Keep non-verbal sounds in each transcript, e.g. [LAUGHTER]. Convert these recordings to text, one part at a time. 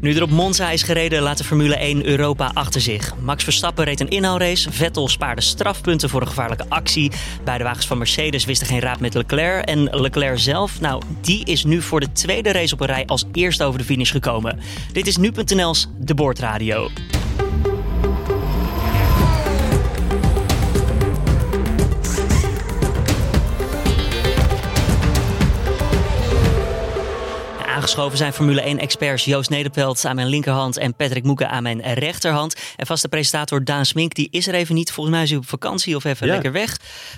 Nu er op Monza is gereden, laat de Formule 1 Europa achter zich. Max Verstappen reed een inhaalrace. Vettel spaarde strafpunten voor een gevaarlijke actie. Beide wagens van Mercedes wisten geen raad met Leclerc. En Leclerc zelf, nou, die is nu voor de tweede race op een rij als eerste over de finish gekomen. Dit is nu.nl's De Boordradio. Aangeschoven zijn Formule 1-experts Joost Nederpelt aan mijn linkerhand en Patrick Moeken aan mijn rechterhand. En vaste presentator Daan Smink, die is er even niet. Volgens mij is hij op vakantie of even Ja. lekker weg.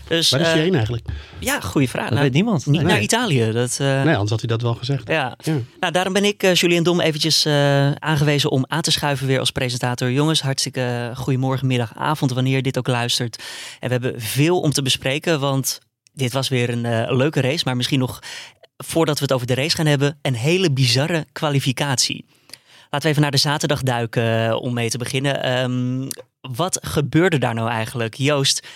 Dus, Waar is hij eh, heen eigenlijk? Ja, goede vraag. Dat Nou, weet niemand. Niet Nee. naar Italië. Dat, eh, Nee, anders had hij dat wel gezegd. ja. Ja. Nou, daarom ben ik, eh, Julian Dom, eventjes eh, aangewezen om aan te schuiven weer als presentator. Jongens, hartstikke goedemorgen, middag, avond, wanneer je dit ook luistert. En we hebben veel om te bespreken, want dit was weer een leuke race. Maar misschien nog, voordat we het over de race gaan hebben, een hele bizarre kwalificatie. Laten we even naar de zaterdag duiken eh, om mee te beginnen. Ehm, wat gebeurde daar nou eigenlijk? Joost,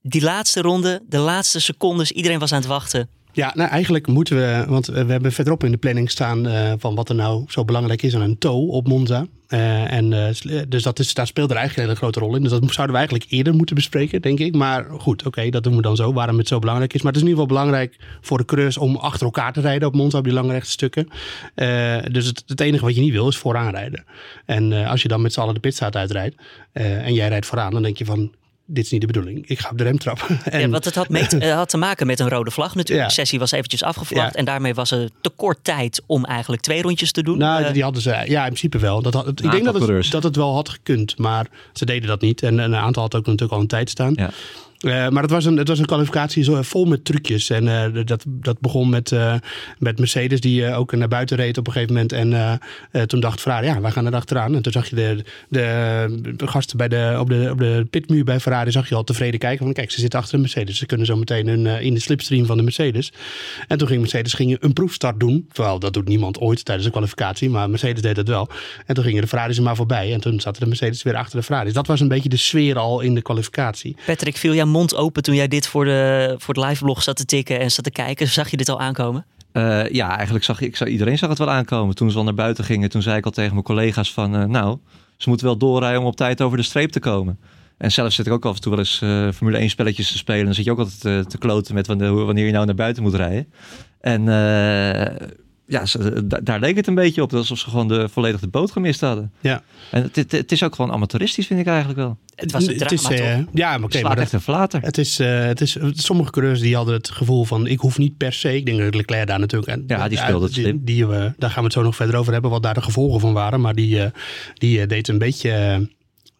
die laatste ronde, de laatste secondes, iedereen was aan het wachten. Ja, nou eigenlijk moeten we, want we hebben verderop in de planning staan eh, van wat er nou zo belangrijk is aan een toe op Monza. Eh, en, eh, dus dat is, daar speelt er eigenlijk een hele grote rol in. Dus dat zouden we eigenlijk eerder moeten bespreken, denk ik. Maar goed, oké, dat doen we dan zo, waarom het zo belangrijk is. Maar het is in ieder geval belangrijk voor de coureurs om achter elkaar te rijden op Monza, op die lange rechte stukken. Eh, dus het, het enige wat je niet wil is vooraan rijden. En eh, als je dan met z'n allen de pitstraat uitrijdt eh, en jij rijdt vooraan, dan denk je van... Dit is niet de bedoeling. Ik ga op de rem trappen. [LAUGHS] En, Ja, want het had, mee te, [LAUGHS] eh, had te maken met een rode vlag natuurlijk. Ja. De sessie was eventjes afgevlacht. Ja. En daarmee was er te kort tijd om eigenlijk twee rondjes te doen. Nou, Eh, die hadden ze, ja, in principe wel. Dat had, ik denk dat het, dat het wel had gekund, maar ze deden dat niet. En een aantal had ook natuurlijk al een tijd staan. Ja. Eh, maar het was, een, het was een kwalificatie vol met trucjes. En eh, dat, dat begon met, eh, met Mercedes, die ook naar buiten reed op een gegeven moment. En toen dacht Ferrari, ja, wij gaan er achteraan. En toen zag je de, de, gasten bij de, op, de, op de pitmuur bij Ferrari, zag je al tevreden kijken. Van kijk, ze zitten achter de Mercedes. Ze kunnen zo meteen in de slipstream van de Mercedes. En toen ging Mercedes ging een proefstart doen. Terwijl dat doet niemand ooit tijdens een kwalificatie. Maar Mercedes deed dat wel. En toen gingen de Ferraris er maar voorbij. En toen zaten de Mercedes weer achter de Ferraris. Dat was een beetje de sfeer al in de kwalificatie. Patrick, viel mond open toen jij dit voor, de, voor het liveblog zat te tikken en zat te kijken? Zag je dit al aankomen? Eh, ja, eigenlijk zag ik, iedereen zag het wel aankomen. Toen ze al naar buiten gingen, toen zei ik al tegen mijn collega's van... eh, nou, ze moeten wel doorrijden om op tijd over de streep te komen. En zelf zit ik ook af en toe wel eens eh, Formule 1 spelletjes te spelen. Dan zit je ook altijd te kloten met wanneer, wanneer je nou naar buiten moet rijden. En ja, ze- da- daar leek het een beetje op. Alsof ze gewoon de, volledig de boot gemist hadden. Ja. En het, het, het is ook gewoon amateuristisch, vind ik eigenlijk wel. Het was een drama, is, eh, toch? Ja, maar Het oké. slaat maar dat- echt een flater. Het is, eh, het is, sommige coureurs die hadden het gevoel van ik hoef niet per se. Ik denk dat Leclerc daar natuurlijk. en- Ja, die speelde het die, slim. die, eh, daar gaan we het zo nog verder over hebben, wat daar de gevolgen van waren. Maar die, eh, die eh, deed een beetje.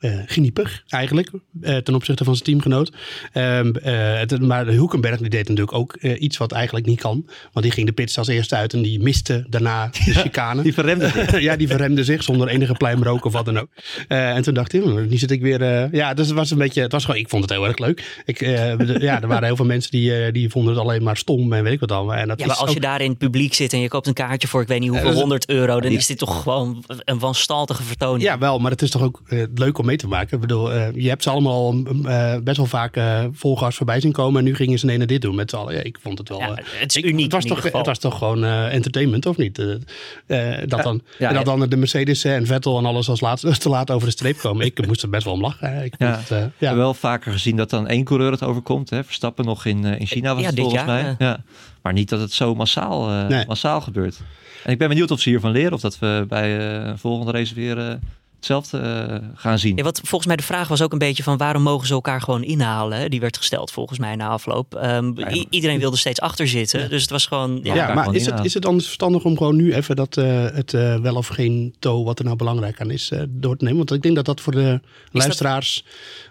Eh, eh, geniepig eigenlijk eh, ten opzichte van zijn teamgenoot. Ehm, eh, het, maar Hulkenberg die deed natuurlijk ook eh, iets wat eigenlijk niet kan. Want die ging de pits als eerste uit en die miste daarna de chicane. Die verremde [LAUGHS] ja, die verremde zich zonder enige pluimrook of wat dan ook. Eh, en toen dacht ik, hm, nu zit ik weer... eh, ja, dus het was een beetje... Het was gewoon, ik vond het heel erg leuk. Ik, eh, de- ja, er waren heel veel mensen die, eh, die vonden het alleen maar stom en weet ik wat allemaal. En dat Ja, maar als je daar in het publiek zit en je koopt een kaartje voor ik weet niet hoeveel dat is- 100 euro, dan Ja. is dit toch gewoon een wanstaltige vertoning. Ja, wel, maar het is toch ook eh, leuk om mee te maken. Ik bedoel, eh, je hebt ze allemaal eh, best wel vaak eh volgas voorbij zien komen. En nu gingen ze ineens dit doen met z'n allen. Ja, ik vond het wel... Ja, eh, het is ik- uniek Het was, toch, het was toch gewoon eh, entertainment, of niet? Dat dan, ja, en dat dan de Mercedes en Vettel en alles als laatste, [LAUGHS] te laat over de streep komen. Ik moest er best wel om lachen. Ik vond Ja. het, eh, wel vaker gezien dat dan één coureur het overkomt. Hè? Verstappen nog in, eh, in China was Ja, het dit volgens jaar, mij. Ja. Maar niet dat het zo massaal, eh, Nee. massaal gebeurt. En ik ben benieuwd of ze hiervan leren. Of dat we bij eh, een volgende race weer eh, hetzelfde eh, gaan zien. Ja, wat volgens mij de vraag was ook een beetje van waarom mogen ze elkaar gewoon inhalen? hè? Die werd gesteld volgens mij na afloop. Ehm, Ja, iedereen wilde steeds achter zitten. Dus het was gewoon. Ja, maar gewoon is het, is het anders verstandig om gewoon nu even dat eh, het eh, wel of geen toe, wat er nou belangrijk aan is, eh, door te nemen? Want ik denk dat dat voor de luisteraars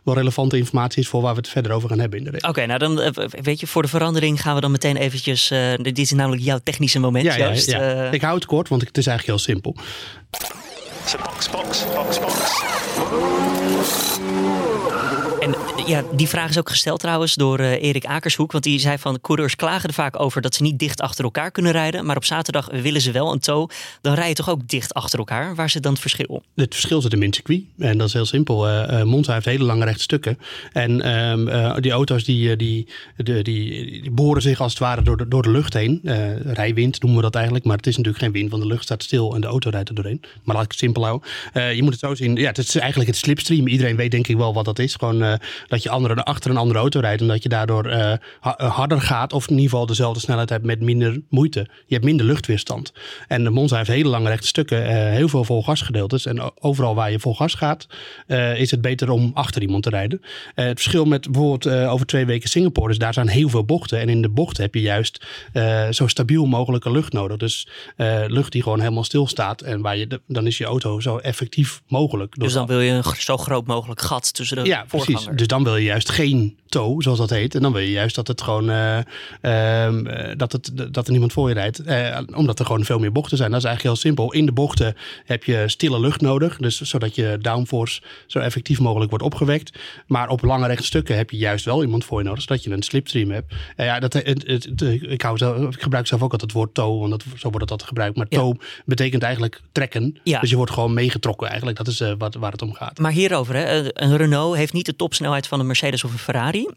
wel relevante informatie is voor waar we het verder over gaan hebben in de. Oké, nou dan weet je, voor de verandering gaan we dan meteen eventjes. eh, dit is namelijk jouw technische moment. Ja, ja, Joost. ja. Eh, ik hou het kort, want het is eigenlijk heel simpel. So box, box, box, box. Ja, die vraag is ook gesteld trouwens door uh, Erik Akershoek. Want die zei van coureurs klagen er vaak over dat ze niet dicht achter elkaar kunnen rijden. Maar op zaterdag willen ze wel een tow. Dan rij je toch ook dicht achter elkaar. Waar zit dan het verschil? Het verschil zit in het circuit. En dat is heel simpel. Uh, Monza heeft hele lange rechte stukken. En uh, die auto's die, die, die, die, boren zich als het ware door de, door de lucht heen. rijwind noemen we dat eigenlijk. Maar het is natuurlijk geen wind, want de lucht staat stil en de auto rijdt er doorheen. Maar laat ik het simpel houden. je moet het zo zien. Ja, het is eigenlijk het slipstream. Iedereen weet denk ik wel wat dat is. Gewoon dat je anderen achter een andere auto rijdt. En dat je daardoor uh, harder gaat. Of in ieder geval dezelfde snelheid hebt met minder moeite. Je hebt minder luchtweerstand. En de Monza heeft hele lange rechte stukken. Uh, heel veel vol gasgedeeltes. En overal waar je vol gas gaat. Uh, is het beter om achter iemand te rijden. het verschil met bijvoorbeeld over twee weken Singapore. Dus daar zijn heel veel bochten. En in de bochten heb je juist zo stabiel mogelijke lucht nodig. Dus lucht die gewoon helemaal stilstaat. En waar je de, dan is je auto zo effectief mogelijk. Dus dan wil je een zo groot mogelijk gat tussen de ja, precies. Dus dan wil je juist geen tow, zoals dat heet. En dan wil je juist dat het gewoon uh, uh, dat, het, dat er niemand voor je rijdt. Uh, omdat er gewoon veel meer bochten zijn. Dat is eigenlijk heel simpel. In de bochten heb je stille lucht nodig. Dus zodat je downforce zo effectief mogelijk wordt opgewekt. Maar op lange rechte stukken heb je juist wel iemand voor je nodig. Zodat je een slipstream hebt. ja, dat, het, het, ik, hou zelf, ik gebruik zelf ook altijd het woord tow. Want dat, zo wordt het altijd gebruikt. Maar tow betekent eigenlijk trekken. Ja. Dus je wordt gewoon meegetrokken eigenlijk. Dat is wat, waar het om gaat. Maar hierover, hè? een Renault heeft niet de topsnelheid van een Mercedes of een Ferrari.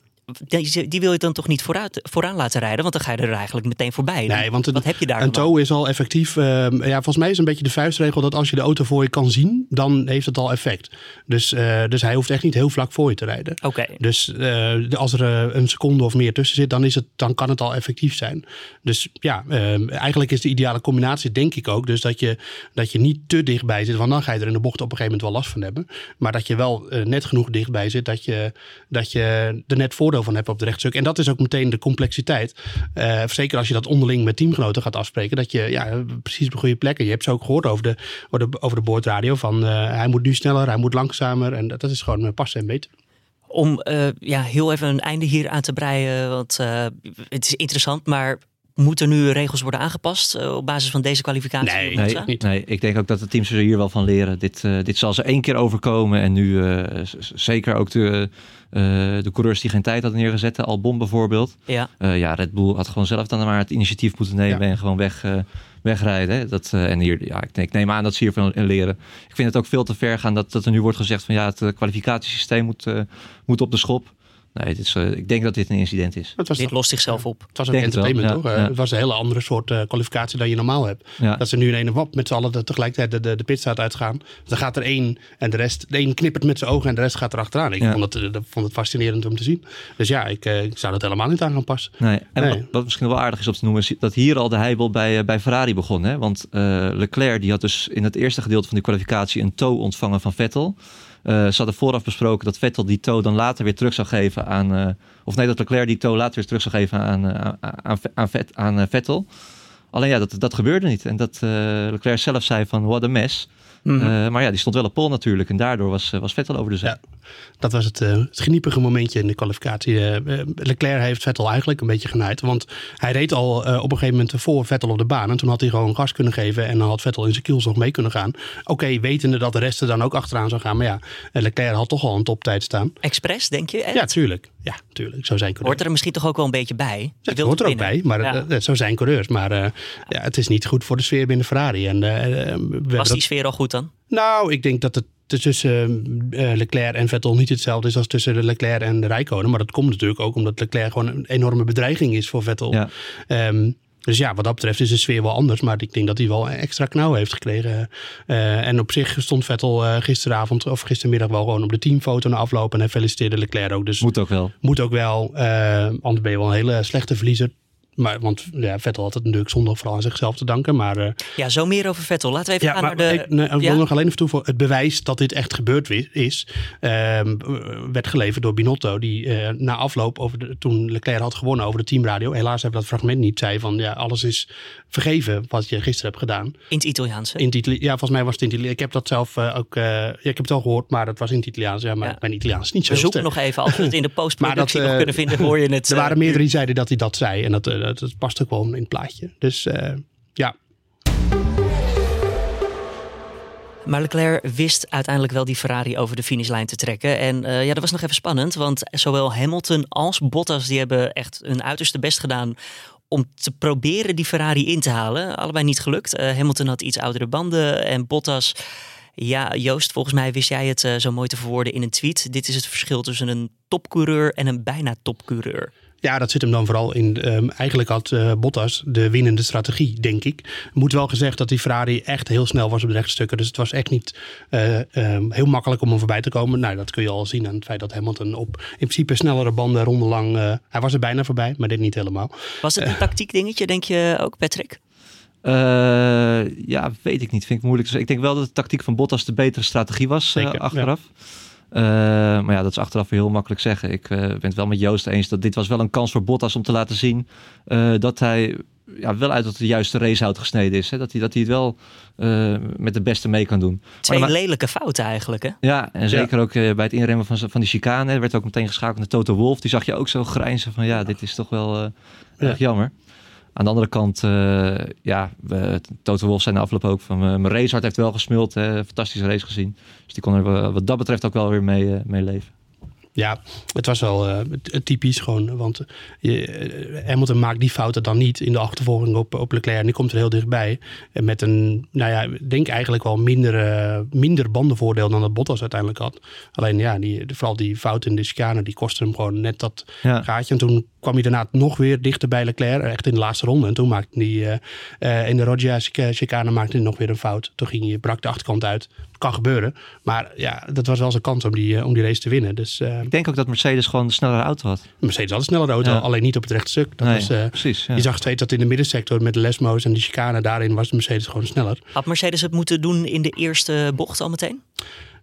Die, die, wil je dan toch niet vooruit, vooraan laten rijden? Want dan ga je er eigenlijk meteen voorbij. Nee, want Wat heb je daar een tow is al effectief. Uh, ja, volgens mij is een beetje de vuistregel dat als je de auto voor je kan zien, dan heeft het al effect. Dus, uh, dus hij hoeft echt niet heel vlak voor je te rijden. Oké. Dus uh, als er een seconde of meer tussen zit, dan, is het, dan kan het al effectief zijn. Dus ja, ehm, eigenlijk is de ideale combinatie, denk ik ook, dus dat je, dat je niet te dichtbij zit. Want dan ga je er in de bocht op een gegeven moment wel last van hebben. Maar dat je wel net genoeg dichtbij zit dat je, dat je er net voor van hebben op de rechtstuk. En dat is ook meteen de complexiteit. Uh, zeker als je dat onderling met teamgenoten gaat afspreken. Dat je ja, precies op de goede plekken. Je hebt ze ook gehoord over de, over de, over de boordradio. Van uh, hij moet nu sneller, hij moet langzamer. En dat, dat is gewoon uh, passen en beter om uh, ja, heel even een einde hier aan te breien. Want uh, het is interessant, maar Moeten nu regels worden aangepast uh, op basis van deze kwalificatie? Nee, nee, niet. nee, ik denk ook dat de teams er hier wel van leren. Dit, uh, dit zal ze één keer overkomen. En nu uh, zeker ook de, de coureurs die geen tijd hadden neergezet. Albon bijvoorbeeld. Ja. ja, Red Bull had gewoon zelf dan maar het initiatief moeten nemen. Ja. En gewoon weg, wegrijden. Dat, en hier, ja, ik, ik, neem aan dat ze hiervan leren. Ik vind het ook veel te ver gaan dat, dat er nu wordt gezegd van ja, het kwalificatiesysteem moet, moet op de schop. Nee, is, uh, ik denk dat dit een incident is. Het was dit lost zichzelf op. Het was ook entertainment, toch? Ja. Het was een hele andere soort uh, kwalificatie dan je normaal hebt. Ja. Dat ze nu in een wap met z'n allen tegelijkertijd de, de, de pitstraat uitgaan. Dan gaat er één en de rest, de een knippert met zijn ogen en de rest gaat er achteraan. Ik vond, het, vond het fascinerend om te zien. Dus ja, ik, uh, ik zou dat helemaal niet aan gaan passen. Nee. En nee. Wat, wat, misschien wel aardig is op te noemen, is dat hier al de heibel bij, bij Ferrari begon. Hè? Want Leclerc die had dus in het eerste gedeelte van die kwalificatie een toe ontvangen van Vettel. Uh, ze hadden vooraf besproken dat Vettel die toe dan later weer terug zou geven aan. Uh, of nee, dat Leclerc die toe later weer terug zou geven aan, uh, aan, aan, aan, Vet, aan Vettel. Alleen ja, dat, dat gebeurde niet. En dat Leclerc zelf zei van what a mess. Mm -hmm. maar ja, die stond wel op pol natuurlijk. En daardoor was, was Vettel over de zee. Ja, dat was het, uh, het geniepige momentje in de kwalificatie. Uh, Leclerc heeft Vettel eigenlijk een beetje genaaid. Want hij reed al op een gegeven moment voor Vettel op de baan. En toen had hij gewoon gas kunnen geven. En dan had Vettel in zijn kiels nog mee kunnen gaan. Oké, okay, wetende dat de rest er dan ook achteraan zou gaan. Maar ja, Leclerc had toch al een toptijd staan. Express, denk je? Ja, tuurlijk. Ja, tuurlijk. Zo zijn coureurs. Hoort er misschien toch ook wel een beetje bij? Ja, het hoort er ook bij. Maar ja. zo zijn coureurs. Maar ja, het is niet goed voor de sfeer binnen Ferrari. En, Was die sfeer al goed dan? Nou, ik denk dat het tussen uh, Leclerc en Vettel niet hetzelfde is als tussen Leclerc en de Rijkonen. Maar dat komt natuurlijk ook omdat Leclerc gewoon een enorme bedreiging is voor Vettel. Ja. Um, dus ja, wat dat betreft is de sfeer wel anders. Maar ik denk dat hij wel extra knauw heeft gekregen. Uh, en op zich stond Vettel uh, gisteravond of gistermiddag wel gewoon op de teamfoto na afloop. En hij feliciteerde Leclerc ook. Dus moet ook wel. Moet ook wel. Uh, anders ben je wel een hele slechte verliezer. Maar, want ja, Vettel had het natuurlijk zonder vooral aan zichzelf te danken. Maar, uh, ja, zo meer over Vettel. Laten we even ja, gaan naar de... Ik, nee, ik wil nog alleen even toe voor het bewijs dat dit echt gebeurd is. Uh, werd geleverd door Binotto. Die uh, na afloop, over de, toen Leclerc had gewonnen over de teamradio. Helaas hebben we dat fragment niet. Zei van ja, alles is vergeven wat je gisteren hebt gedaan. In het Italiaans In het Itali ja, volgens mij was het in het Italiaans. Ik heb dat zelf ook... ja, ik heb het al gehoord, maar dat was in het Italiaans. Ja, maar mijn Italiaans is niet zo We zoeken nog even. Als we het in de [LAUGHS] postproductie nog kunnen vinden, hoor je het. Er waren meerdere die zeiden dat hij dat zei. En dat, dat, past ook wel in het plaatje. Dus uh, ja. Maar Leclerc wist uiteindelijk wel die Ferrari over de finishlijn te trekken. En uh, ja, dat was nog even spannend, want zowel Hamilton als Bottas die hebben echt hun uiterste best gedaan om te proberen die Ferrari in te halen. Allebei niet gelukt. Uh, Hamilton had iets oudere banden en Bottas. Ja, Joost, volgens mij wist jij het zo mooi te verwoorden in een tweet. Dit is het verschil tussen een topcoureur en een bijna topcoureur. Ja, dat zit hem dan vooral in. Um, eigenlijk had uh, Bottas de winnende strategie, denk ik. Moet wel gezegd dat die Ferrari echt heel snel was op de rechtstukken. Dus het was echt niet uh, um, heel makkelijk om hem voorbij te komen. Nou, dat kun je al zien aan het feit dat Hamilton op in principe snellere banden rondelang. Uh, hij was er bijna voorbij, maar dit niet helemaal. Was het een tactiek dingetje, denk je ook, Patrick? ja, weet ik niet. Vind ik moeilijk. Dus ik denk wel dat de tactiek van Bottas de betere strategie was Zeker, achteraf. Ja. Uh, maar ja, dat is achteraf weer heel makkelijk zeggen. Ik uh, ben het wel met Joost eens dat dit was wel een kans voor Bottas om te laten zien uh, dat hij ja, wel uit de juiste racehout gesneden is. Hè? Dat, hij, dat hij het wel met de beste mee kan doen. Twee maar, lelijke fouten eigenlijk, hè? Ja, en zeker ja. ook bij het inremmen van, van die chicane. Er werd ook meteen geschakeld naar Toto Wolf. Die zag je ook zo grijnzen van ja, dit is toch wel ja. erg jammer. Aan de andere kant, uh, ja, we, Toto Wolf na afloop ook van uh, mijn racehart heeft wel gesmuld. Hè, fantastische race gezien. Dus die kon er wat dat betreft ook wel weer mee, uh, mee leven. Ja, het was wel uh, typisch gewoon. Want je, Hamilton maakt die fouten dan niet in de achtervolging op, op Leclerc. En die komt er heel dichtbij. En met een, nou ja, denk eigenlijk wel minder, uh, minder bandenvoordeel dan dat Bottas uiteindelijk had. Alleen ja, die, vooral die fout in de chicane, die kostte hem gewoon net dat ja. gaatje. En toen kwam hij daarna nog weer dichter bij Leclerc. Echt in de laatste ronde. En toen maakte hij uh, in de Rogia chicane maakte hij nog weer een fout. Toen ging hij, brak de achterkant uit. Kan gebeuren. Maar ja, dat was wel zijn kans om die, om die race te winnen. Dus, ik denk ook dat Mercedes gewoon een snellere auto had. Mercedes had een snellere auto, ja. alleen niet op het rechte stuk. Dat nee, was, uh, precies. Ja. Je zag steeds dat in de middensector met de lesmo's en de chicane daarin was de Mercedes gewoon sneller. Had Mercedes het moeten doen in de eerste bocht al meteen?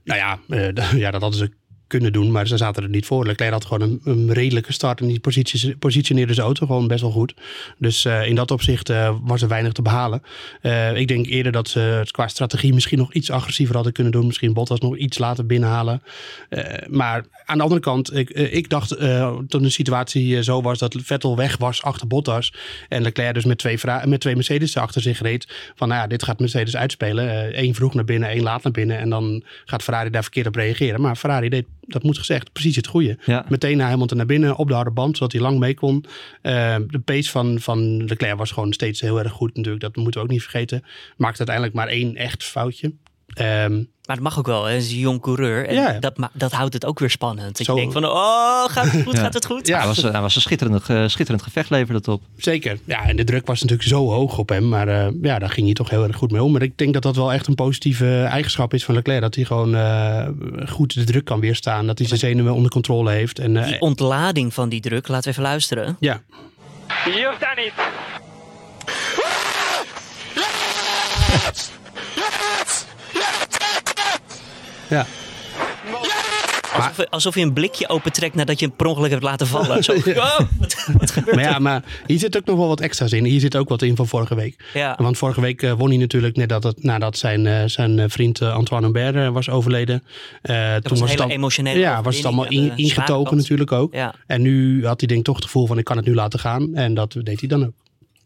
Nou ja, uh, [LAUGHS] ja dat hadden ze kunnen doen, maar ze zaten er niet voor. Leclerc had gewoon een, een redelijke start en die positie, positioneerde zijn auto gewoon best wel goed. Dus uh, in dat opzicht uh, was er weinig te behalen. Uh, ik denk eerder dat ze het qua strategie misschien nog iets agressiever hadden kunnen doen. Misschien Bottas nog iets later binnenhalen. maar aan de andere kant, ik, ik dacht toen de situatie zo was dat Vettel weg was achter Bottas en Leclerc dus met twee, met twee Mercedes achter zich reed. Van nou ja, dit gaat Mercedes uitspelen. Eén vroeg naar binnen, één laat naar binnen en dan gaat Ferrari daar verkeerd op reageren. Maar Ferrari deed dat moet gezegd, precies het goede. Ja. Meteen naar Hamilton naar binnen, op de harde band, zodat hij lang mee kon. Uh, de pace van, van Leclerc was gewoon steeds heel erg goed natuurlijk. Dat moeten we ook niet vergeten. Maakte uiteindelijk maar één echt foutje. Um, maar het mag ook wel, hij is een jong coureur. En ja. dat, dat houdt het ook weer spannend. Dat Zo. je denkt van, oh, gaat het goed, ja. gaat het goed? Ja, hij was, hij was een schitterend, uh, schitterend gevecht leverde het op. Zeker, ja, en de druk was natuurlijk zo hoog op hem. Maar uh, ja, daar ging hij toch heel erg goed mee om. Maar ik denk dat dat wel echt een positieve eigenschap is van Leclerc. Dat hij gewoon uh, goed de druk kan weerstaan. Dat hij zijn zenuwen onder controle heeft. En, die ontlading van die druk, laten we even luisteren. Ja. Hier staan niet. Ja. Alsof, alsof, je een blikje opentrekt nadat je een per ongeluk hebt laten vallen. [LAUGHS] Zo, oh, wat, wat [LAUGHS] gebeurt maar ja, maar hier zit ook nog wel wat extra's in. Hier zit ook wat in van vorige week. Ja. Want vorige week uh, won hij natuurlijk nadat, het, nadat zijn, uh, zijn vriend uh, Antoine Humbert was overleden. dat toen was, was het al, emotionele Ja, was het allemaal in, ingetogen natuurlijk ook. Ja. En nu had hij denk ik toch het gevoel van ik kan het nu laten gaan. En dat deed hij dan ook.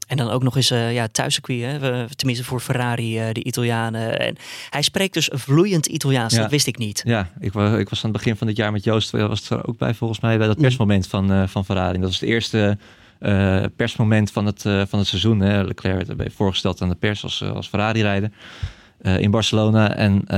En dan ook nog eens uh, ja, thuiscircuit, hè? tenminste voor Ferrari, uh, de Italianen. En hij spreekt dus vloeiend Italiaans, ja. dat wist ik niet. Ja, ik, was, ik was aan het begin van dit jaar met Joost, was er ook bij volgens mij bij dat persmoment van, uh, van Ferrari. Dat was het eerste persmoment van het, van het seizoen. Hè? Leclerc werd voorgesteld aan de pers als, als Ferrari-rijder in Barcelona. En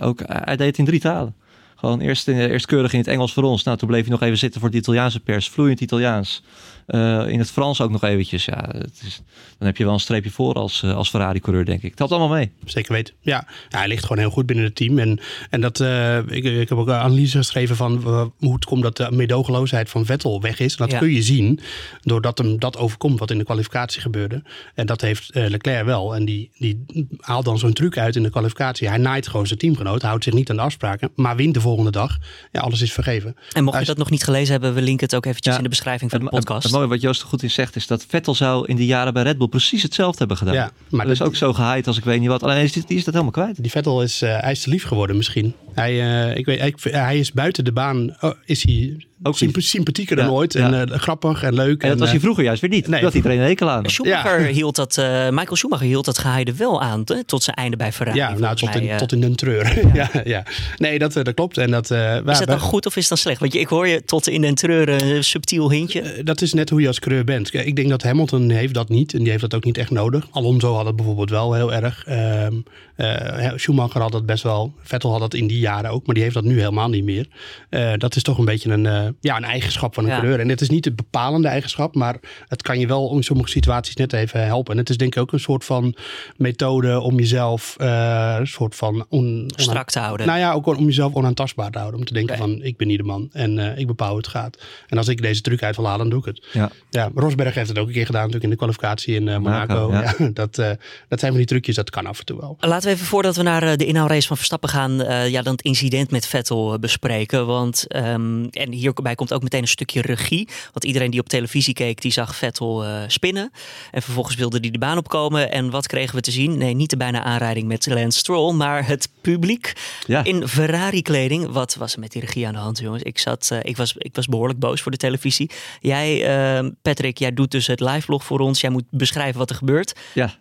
ook, hij deed het in drie talen. Gewoon eerst, eerst keurig in het Engels voor ons. Nou, toen bleef hij nog even zitten voor de Italiaanse pers. Vloeiend Italiaans. Uh, in het Frans ook nog eventjes. Ja, het is, dan heb je wel een streepje voor als, uh, als Ferrari-coureur, denk ik. Het telt allemaal mee. Zeker weten. Ja, ja hij ligt gewoon heel goed binnen het team. En, en dat, uh, ik, ik heb ook een analyse geschreven van hoe het komt dat de medogeloosheid van Vettel weg is. En dat ja. kun je zien doordat hem dat overkomt wat in de kwalificatie gebeurde. En dat heeft Leclerc wel. En die, die haalt dan zo'n truc uit in de kwalificatie. Hij naait gewoon zijn teamgenoot, houdt zich niet aan de afspraken, maar wint de volgende dag. Ja, alles is vergeven. En mocht je dat nog niet gelezen hebben, we linken het ook eventjes ja, in de beschrijving van de podcast mooie wat Joost er goed in zegt is dat Vettel zou in die jaren bij Red Bull precies hetzelfde hebben gedaan. Ja, maar dat is ook zo gehaaid als ik weet niet wat. Alleen is die, die is dat helemaal kwijt. Die Vettel is, uh, hij is te lief geworden misschien. Hij, uh, ik weet, hij, hij is buiten de baan, oh, is hij Ook Symp- sympathieker dan Ja, ooit. ja. En eh, grappig en leuk. En dat was eh, hij vroeger juist weer niet. nee, dat iedereen een hekel aan. Schumacher hield dat, eh, Michael Schumacher hield dat geheide wel aan hè, tot zijn einde bij Ferrari. ja, nou, tot, in, eh. tot in den treur. [LAUGHS] Ja. ja, Nee, dat, eh, dat klopt. En dat, eh, Is dat dan goed of is dat slecht? Want je, ik hoor je tot in den treuren een subtiel hintje. Eh, Dat is net hoe je als coureur bent. Ik denk dat Hamilton heeft dat niet. En die heeft dat ook niet echt nodig. Alonso had het bijvoorbeeld wel heel erg. Ehm, eh, Schumacher had dat best wel. Vettel had dat in die jaren ook. Maar die heeft dat nu helemaal niet meer. Eh, dat is toch een beetje een, eh, ja, een eigenschap van een Ja. coureur. En het is niet de bepalende eigenschap. Maar het kan je wel in sommige situaties net even helpen. En het is denk ik ook een soort van methode om jezelf... eh, een soort van... On, Strak te houden. nou ja, ook om jezelf onaantastbaar te houden. Om te denken van, ik ben niet de man. En eh, ik bepaal hoe het gaat. En als ik deze truc uit wil halen, dan doe ik het. Ja. Ja, Rosberg heeft het ook een keer gedaan natuurlijk in de kwalificatie in eh, Monaco. Monaco, ja. [LAUGHS] dat, eh, dat zijn van die trucjes, dat kan af en toe wel. Laten we even voordat we naar eh, de inhaalrace van Verstappen gaan, eh, ja, dan het incident met Vettel eh, bespreken. Want, ehm, en hierbij komt ook meteen een stukje regie. Want iedereen die op televisie keek, die zag Vettel eh, spinnen. En vervolgens wilde hij de baan opkomen. En wat kregen we te zien? Nee, niet de bijna aanrijding met Lance Stroll, maar het publiek Ja. in Ferrari-kleding. Wat was er met die regie aan de hand, jongens? Ik, zat, eh, ik, was, ik was behoorlijk boos voor de televisie. Jij, eh, Patrick, jij doet dus het live-blog voor ons. Jij moet beschrijven wat er gebeurt ja,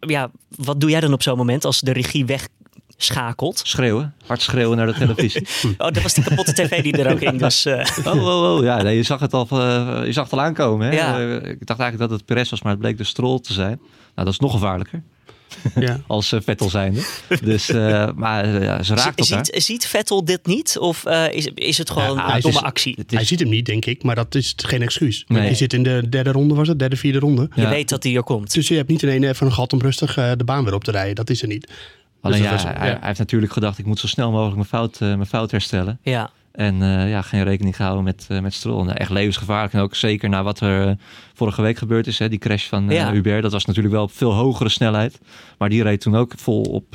ja, wat doe jij dan op zo'n moment als de regie wegschakelt? schreeuwen. Hard schreeuwen naar de televisie. [LAUGHS] Oh, dat was die kapotte tv die er ook ging. Dus, eh, Oh, oh, oh. Ja, nee, je zag het al, eh, je zag het al aankomen. Hè? Ja. Eh, ik dacht eigenlijk dat het Perez was, maar het bleek de Stroll te zijn. Nou, dat is nog gevaarlijker. Ja. [LAUGHS] Als uh, Vettel zijnde. Dus, uh, maar ja, ze raakt elkaar. ziet, ziet Vettel dit niet? Of uh, is, is het gewoon Ja, een domme is, actie? Is... Hij ziet hem niet, denk ik. Maar dat is geen excuus. Nee. Je zit in de derde ronde, was het? Derde, vierde ronde. Je weet dat hij er komt. Dus je hebt niet ineens even een gat om rustig uh, de baan weer op te rijden. Dat is er niet. Alleen dus ja, was, hij, hij, heeft natuurlijk gedacht, ik moet zo snel mogelijk mijn fout, mijn fout herstellen. Ja. En uh, ja, geen rekening gehouden met, uh, met Stroll. Nou, echt levensgevaarlijk. En ook zeker na wat er uh, vorige week gebeurd is. Hè, die crash van ja. Hubert. Dat was natuurlijk wel op veel hogere snelheid. Maar die reed toen ook vol op...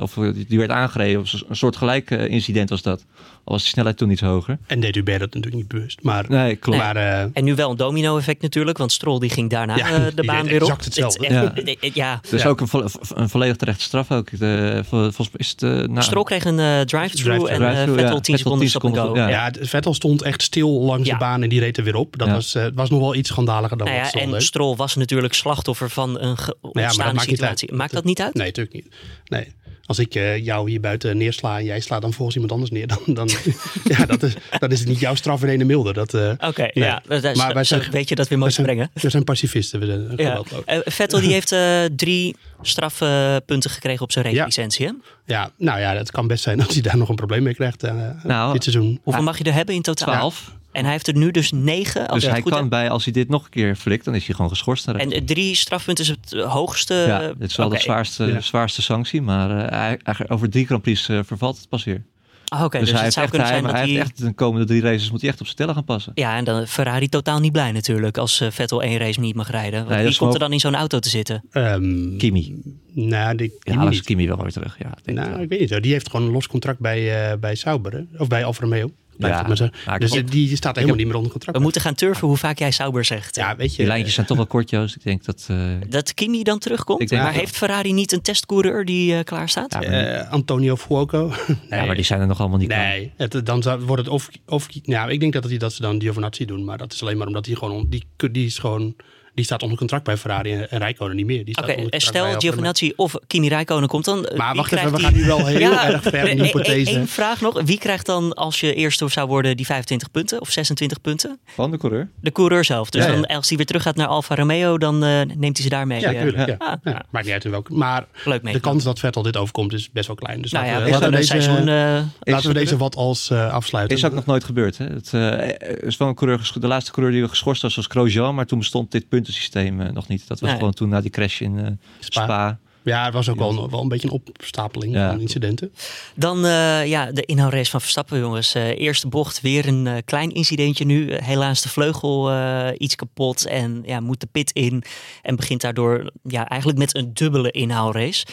of die werd aangereden. Op een soort gelijk incident was dat. Al was die snelheid toen iets hoger. En deed Hubert dat natuurlijk niet bewust. Maar, nee, klopt. Maar, uh, en nu wel een domino effect natuurlijk. Want Stroll die ging daarna ja, uh, de baan weer op. Exact hetzelfde. Het, ja. ja. Dus ja. ook een, vo een, volledig terechte straf ook. De, volgens is het, uh, nou, Stroll kreeg een uh, drive-through drive en drive Vettel 10 seconden stop go. Ja. ja, Vettel stond echt stil langs de baan en die reed er weer op. Dat was, was nog wel iets dan nou wat Stroll En deed. Stroll was natuurlijk slachtoffer van een ontstaande situatie. Niet maakt dat niet uit? Nee, natuurlijk niet. Nee als ik uh, jou hier buiten neersla en jij slaat dan volgens iemand anders neer, dan, dan, [LAUGHS] ja, dat is, dan is het niet jouw straf in ene milde. Uh, Oké, okay, nee. ja, dat, maar wij zijn, weet je dat weer mooi zijn, brengen. We zijn pacifisten. We zijn ja. Uh, Vettel die heeft uh, drie strafpunten gekregen op zijn race-licentie. Ja. ja, nou ja, het kan best zijn dat hij daar nog een probleem mee krijgt nou, dit seizoen. Hoeveel mag je er hebben in totaal? Twaalf. En hij heeft er nu dus negen. Als dus hij het goed kan heb. bij, als hij dit nog een keer flikt, dan is hij gewoon geschorst. En drie strafpunten is het hoogste. Ja, dit is wel okay. de zwaarste, ja. zwaarste sanctie, maar uh, hij, over drie Grand Prix uh, vervalt het pas weer. Ah, okay, dus, dus hij, het zou echt, kunnen hij, zijn hij dat heeft echt de komende drie races moet hij echt op zijn tellen gaan passen. Ja, en dan Ferrari totaal niet blij natuurlijk als uh, Vettel één race niet mag rijden. Want nee, wie komt er dan in zo'n auto te zitten? Um, Kimi. Nou, die, ja, Alex niet. Kimi wel weer terug. Ja, denk nou, ik weet niet. Die heeft gewoon een los contract bij, uh, bij Sauber, hè? of bij Alfa Romeo. Ja, maar dus op, die staat helemaal niet meer onder contract. We moeten gaan turven hoe vaak jij Sauber zegt. Ja, weet je. Die lijntjes zijn toch wel kort, Joost. Ik denk dat... Uh... Dat Kimi dan terugkomt? Ik denk maar heeft Ferrari niet een testcoureur die uh, klaar staat? Ja, maar... uh, Antonio Fuoco. nee. [LAUGHS] Ja, maar die zijn er nog allemaal niet Nee, het, dan zou, wordt het of... of ja, ik denk dat, dat ze dan Giovinazzi doen. Maar dat is alleen maar omdat hij gewoon... Die, die is gewoon... Die staat onder contract bij Ferrari en, en Rijkonen niet meer. Oké, okay, stel Giovinazzi of Kimi Rijkonen komt dan. Maar wacht even, we gaan nu wel heel [LAUGHS] ja, erg ver in de hypothese. Eén vraag nog. Wie krijgt dan, als je eerste zou worden, die 25 punten of 26 punten? Van de coureur. De coureur zelf. Dus ja, ja. Dan, als hij weer terug gaat naar Alfa Romeo, dan uh, neemt hij ze daarmee. Ja, tuurlijk. Ja. Ah, ja. Maakt niet uit in welke. Maar Leuk de kans dat Vettel dit overkomt is best wel klein. Dus nou laten, we, laten we deze, seizoen, uh, laten we deze wat als uh, afsluiten. Is ook nog nooit gebeurd. Hè? Het uh, is wel een coureur, de laatste coureur die geschorst was, was Grosjean. Maar toen bestond dit puntensysteem nog niet. Dat was nee. gewoon toen na die crash in uh, Spa. Spa. Ja, het was ook wel, wel een beetje een opstapeling ja. van incidenten. Dan uh, ja, de inhoudrace van Verstappen, jongens. Uh, eerste bocht, weer een uh, klein incidentje nu. helaas de vleugel iets kapot en ja, moet de pit in. En begint daardoor ja, eigenlijk met een dubbele inhoudrace.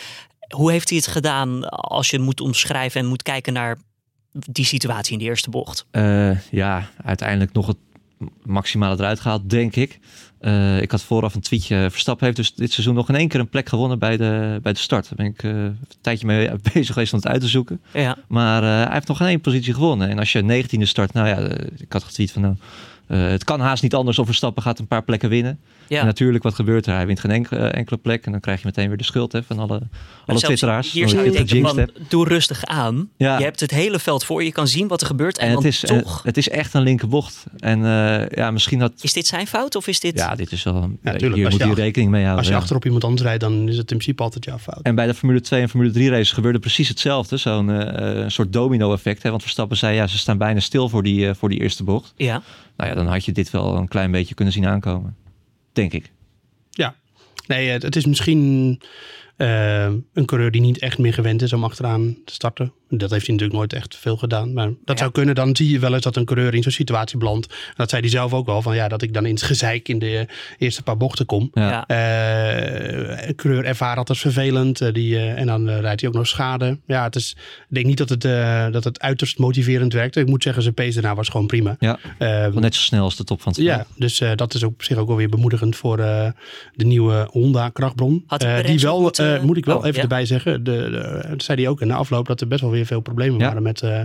Hoe heeft hij het gedaan als je moet omschrijven en moet kijken naar die situatie in de eerste bocht? ja, uiteindelijk nog het maximale eruit gehaald, denk ik. Eh, ik had vooraf een tweetje. Verstappen heeft dus dit seizoen nog in één keer een plek gewonnen bij de, bij de start. Daar ben ik eh, een tijdje mee [LAUGHS] bezig geweest om het uit te zoeken. Ja. Maar eh, hij heeft nog geen één positie gewonnen. En als je 19e start, nou ja, ik had getweet van nou, het kan haast niet anders of Verstappen gaat een paar plekken winnen. Ja. En natuurlijk, wat gebeurt er? Hij wint geen enkele, enkele plek. En dan krijg je meteen weer de schuld hè, van alle, alle zelfs twitteraars. Hier dat zou je het denken van, doe rustig aan. Ja. Je hebt het hele veld voor je, je kan zien wat er gebeurt. En, En dan het is, eh, toch... het is echt een linkerbocht. En eh, ja, misschien had... Is dit zijn fout of is dit... Ja, dit is wel... tuurlijk. hier moet je rekening mee houden. Als je ja. achterop iemand anders rijdt, dan is het in principe altijd jouw fout. En bij de Formule 2 en Formule 3 races gebeurde precies hetzelfde. Zo'n eh, een soort domino effect. Hè? Want Verstappen zei, ja, ze staan bijna stil voor die, eh, voor die eerste bocht. Ja. Nou ja, dan had je dit wel een klein beetje kunnen zien aankomen. Denk ik. Ja. Nee, het, het is misschien eh, een coureur die niet echt meer gewend is om achteraan te starten. Dat heeft hij natuurlijk nooit echt veel gedaan. Maar dat zou kunnen. Dan zie je wel eens dat een coureur in zo'n situatie belandt. En dat zei hij zelf ook wel. Van ja, dat ik dan in het gezeik in de eerste paar bochten kom. Ja. Eh, een coureur ervaart dat als vervelend. eh, die, eh, en dan rijdt hij ook nog schade. Ja, het is, ik denk niet dat het, eh, dat het uiterst motiverend werkte. Ik moet zeggen, zijn pace daarna was gewoon prima. Ja, net zo snel als de top van het ja, dus eh, dat is ook op zich ook wel weer bemoedigend voor eh, de nieuwe Honda krachtbron. Die wel, moeten- eh, moet ik wel Oh, even ja? erbij zeggen, de, de, dat zei hij ook in de afloop, dat er best wel weer veel problemen Ja. waren met, eh,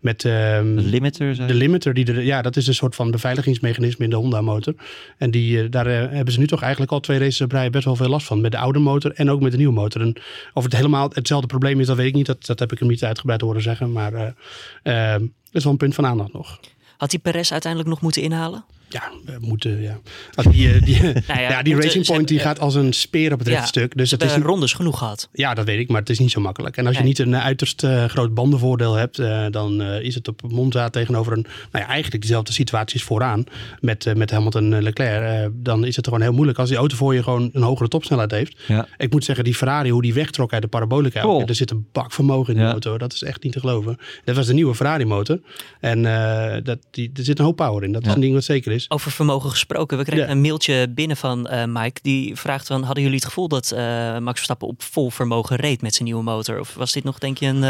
met ehm, De limiter, zei de limiter. Die er, ja, dat is een soort van beveiligingsmechanisme in de Honda motor. En die, eh, daar eh, hebben ze nu toch eigenlijk al twee races op rij best wel veel last van. Met de oude motor en ook met de nieuwe motor. En of het helemaal hetzelfde probleem is, dat weet ik niet. Dat, dat heb ik hem niet uitgebreid horen zeggen. Maar eh, eh, dat is wel een punt van aandacht nog. Had die Perez uiteindelijk nog moeten inhalen? Ja, we moeten, ja. Als die, eh, die, [LAUGHS] ja, die moeten- Racing Point die gaat als een speer op het rechte stuk. Dus het is, hebben rondes genoeg gehad. ja, dat weet ik, maar het is niet zo makkelijk. En als je Nee. niet een eh, uiterst eh, groot bandenvoordeel hebt, eh, dan eh, is het op Monza tegenover een, nou ja, eigenlijk dezelfde situaties vooraan met, eh, met Hamilton en Leclerc. eh, dan is het gewoon heel moeilijk als die auto voor je gewoon een hogere topsnelheid heeft. Ja. Ik moet zeggen, die Ferrari, hoe die wegtrok uit de parabolica. Cool. Er zit een bak vermogen in die Ja. motor. Dat is echt niet te geloven. Dat was de nieuwe Ferrari motor. En eh, dat, die, er zit een hoop power in. Dat is een ding wat zeker is. Over vermogen gesproken. We kregen Ja. een mailtje binnen van eh, Mike. Die vraagt van, hadden jullie het gevoel dat eh, Max Verstappen op vol vermogen reed met zijn nieuwe motor? Of was dit nog denk je een eh